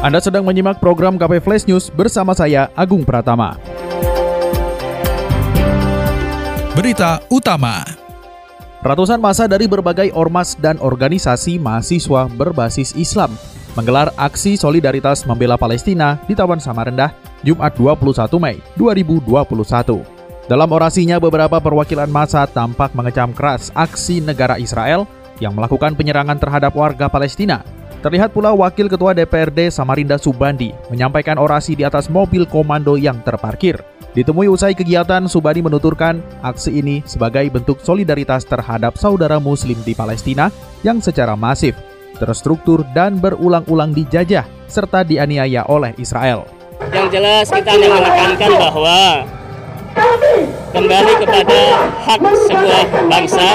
Anda sedang menyimak program KP Flash News bersama saya Agung Pratama. Berita utama. Ratusan masa dari berbagai ormas dan organisasi mahasiswa berbasis Islam menggelar aksi solidaritas membela Palestina di Taman Samarinda Jumat 21 Mei 2021. Dalam orasinya beberapa perwakilan masa tampak mengecam keras aksi negara Israel yang melakukan penyerangan terhadap warga Palestina Terlihat pula Wakil Ketua DPRD Samarinda Subandi menyampaikan orasi di atas mobil komando yang terparkir. Ditemui usai kegiatan, Subandi menuturkan aksi ini sebagai bentuk solidaritas terhadap saudara muslim di Palestina yang secara masif, terstruktur dan berulang-ulang dijajah serta dianiaya oleh Israel. Yang jelas kita menekankan bahwa kembali kepada hak sebuah bangsa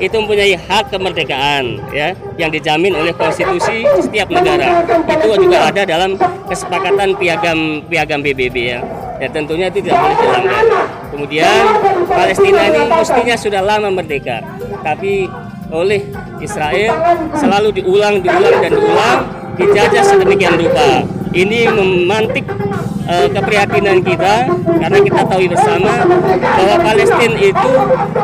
itu mempunyai hak kemerdekaan ya yang dijamin oleh konstitusi setiap negara. Itu juga ada dalam kesepakatan piagam piagam PBB ya. Ya tentunya itu tidak boleh dilanggar. Kemudian Palestina ini mestinya sudah lama merdeka. Tapi oleh Israel selalu diulang diulang dan diulang dijajah sedemikian rupa. Ini memantik uh, keprihatinan kita karena kita tahu bersama bahwa Palestina itu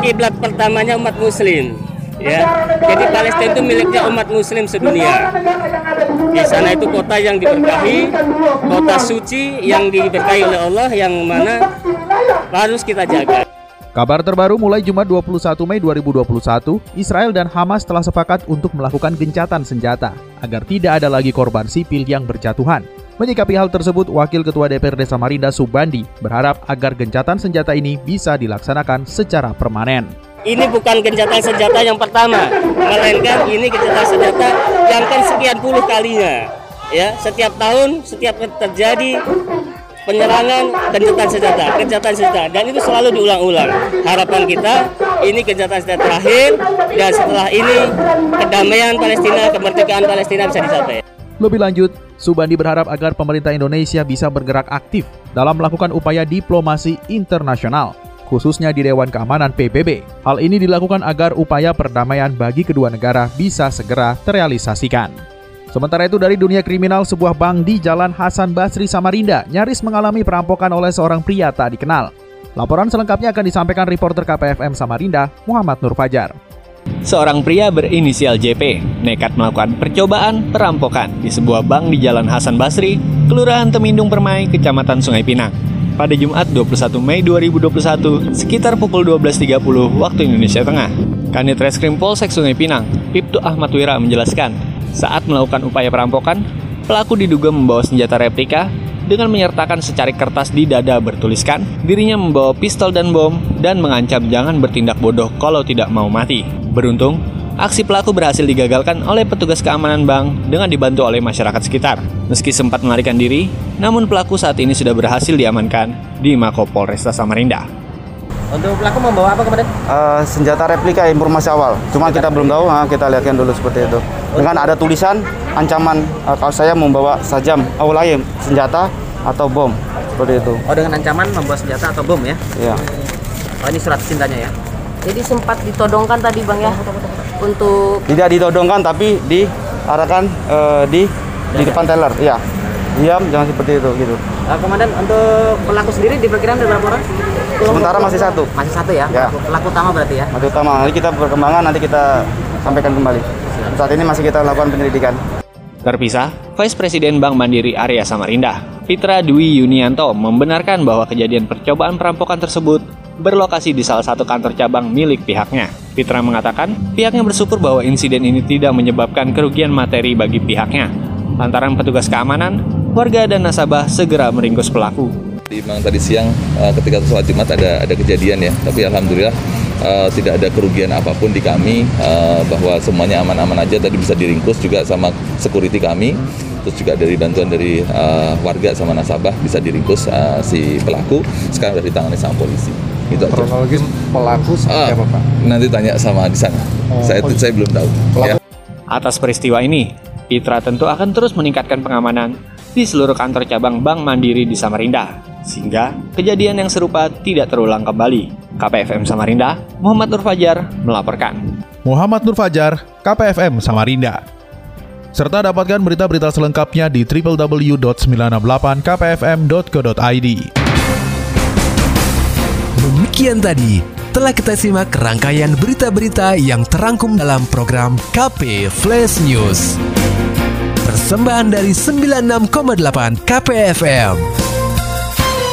kiblat pertamanya umat muslim ya. Jadi Palestina itu miliknya umat muslim sedunia. Di sana itu kota yang diberkahi kota suci yang diberkahi oleh Allah yang mana harus kita jaga. Kabar terbaru mulai Jumat 21 Mei 2021, Israel dan Hamas telah sepakat untuk melakukan gencatan senjata agar tidak ada lagi korban sipil yang berjatuhan. Menyikapi hal tersebut, Wakil Ketua DPRD Samarinda Subandi berharap agar gencatan senjata ini bisa dilaksanakan secara permanen. Ini bukan gencatan senjata yang pertama, melainkan ini gencatan senjata yang kan sekian puluh kalinya. Ya, setiap tahun, setiap terjadi penyerangan gencatan senjata, gencatan senjata, dan itu selalu diulang-ulang. Harapan kita ini gencatan senjata terakhir, dan setelah ini kedamaian Palestina, kemerdekaan Palestina bisa dicapai. Lebih lanjut, Subandi berharap agar pemerintah Indonesia bisa bergerak aktif dalam melakukan upaya diplomasi internasional, khususnya di Dewan Keamanan PBB. Hal ini dilakukan agar upaya perdamaian bagi kedua negara bisa segera terrealisasikan. Sementara itu dari dunia kriminal, sebuah bank di Jalan Hasan Basri Samarinda nyaris mengalami perampokan oleh seorang pria tak dikenal. Laporan selengkapnya akan disampaikan reporter KPFM Samarinda, Muhammad Nur Fajar. Seorang pria berinisial JP nekat melakukan percobaan perampokan di sebuah bank di Jalan Hasan Basri, Kelurahan Temindung Permai, Kecamatan Sungai Pinang. Pada Jumat 21 Mei 2021, sekitar pukul 12.30 waktu Indonesia Tengah. Kanit Reskrim Polsek Sungai Pinang, Piptu Ahmad Wira menjelaskan, saat melakukan upaya perampokan, pelaku diduga membawa senjata replika dengan menyertakan secari kertas di dada bertuliskan dirinya membawa pistol dan bom dan mengancam jangan bertindak bodoh kalau tidak mau mati. Beruntung, aksi pelaku berhasil digagalkan oleh petugas keamanan bank dengan dibantu oleh masyarakat sekitar. Meski sempat melarikan diri, namun pelaku saat ini sudah berhasil diamankan di Mako Polresta Samarinda. Untuk pelaku membawa apa kemarin? Uh, senjata replika informasi awal. Cuma kita belum tahu, nah, kita lihatkan dulu seperti itu. Dengan ada tulisan ancaman uh, kalau saya membawa sajam awalaim senjata atau bom seperti itu. Oh dengan ancaman membawa senjata atau bom ya? Iya. Oh ini surat cintanya ya? Jadi sempat ditodongkan tadi bang ya untuk tidak ditodongkan tapi diarahkan uh, di di depan teller. Iya. Diam jangan seperti itu gitu. Uh, komandan untuk pelaku sendiri diperkirakan ada berapa orang? Sementara masih satu. Masih satu ya? ya. Pelaku utama berarti ya? Pelaku utama. Nanti kita perkembangan nanti kita sampaikan kembali. Saat ini masih kita lakukan penyelidikan. Terpisah, Vice Presiden Bank Mandiri Area Samarinda, Fitra Dwi Yunianto membenarkan bahwa kejadian percobaan perampokan tersebut berlokasi di salah satu kantor cabang milik pihaknya. Fitra mengatakan, pihaknya bersyukur bahwa insiden ini tidak menyebabkan kerugian materi bagi pihaknya. Lantaran petugas keamanan, warga dan nasabah segera meringkus pelaku. Memang tadi siang eh, ketika sholat Jumat ada ada kejadian ya, tapi alhamdulillah uh, tidak ada kerugian apa pun di kami uh, bahwa semuanya aman-aman aja. Tadi bisa diringkus juga sama security kami. Terus juga dari bantuan dari uh, warga sama nasabah bisa diringkus uh, si pelaku. Sekarang sudah ditangani sama polisi. Itu. Kronologis pelaku seperti Ah, apa Pak? nanti tanya sama di sana. Oh, saya oh. saya belum tahu. Ya. Atas peristiwa ini, Pitra tentu akan terus meningkatkan pengamanan di seluruh kantor cabang Bank Mandiri di Samarinda, sehingga kejadian yang serupa tidak terulang kembali. KPFM Samarinda, Muhammad Nur Fajar melaporkan. Muhammad Nur Fajar, KPFM Samarinda. Serta dapatkan berita-berita selengkapnya di www.968kpfm.co.id. Demikian tadi telah kita simak rangkaian berita-berita yang terangkum dalam program KP Flash News. Persembahan dari 96,8 KPFM.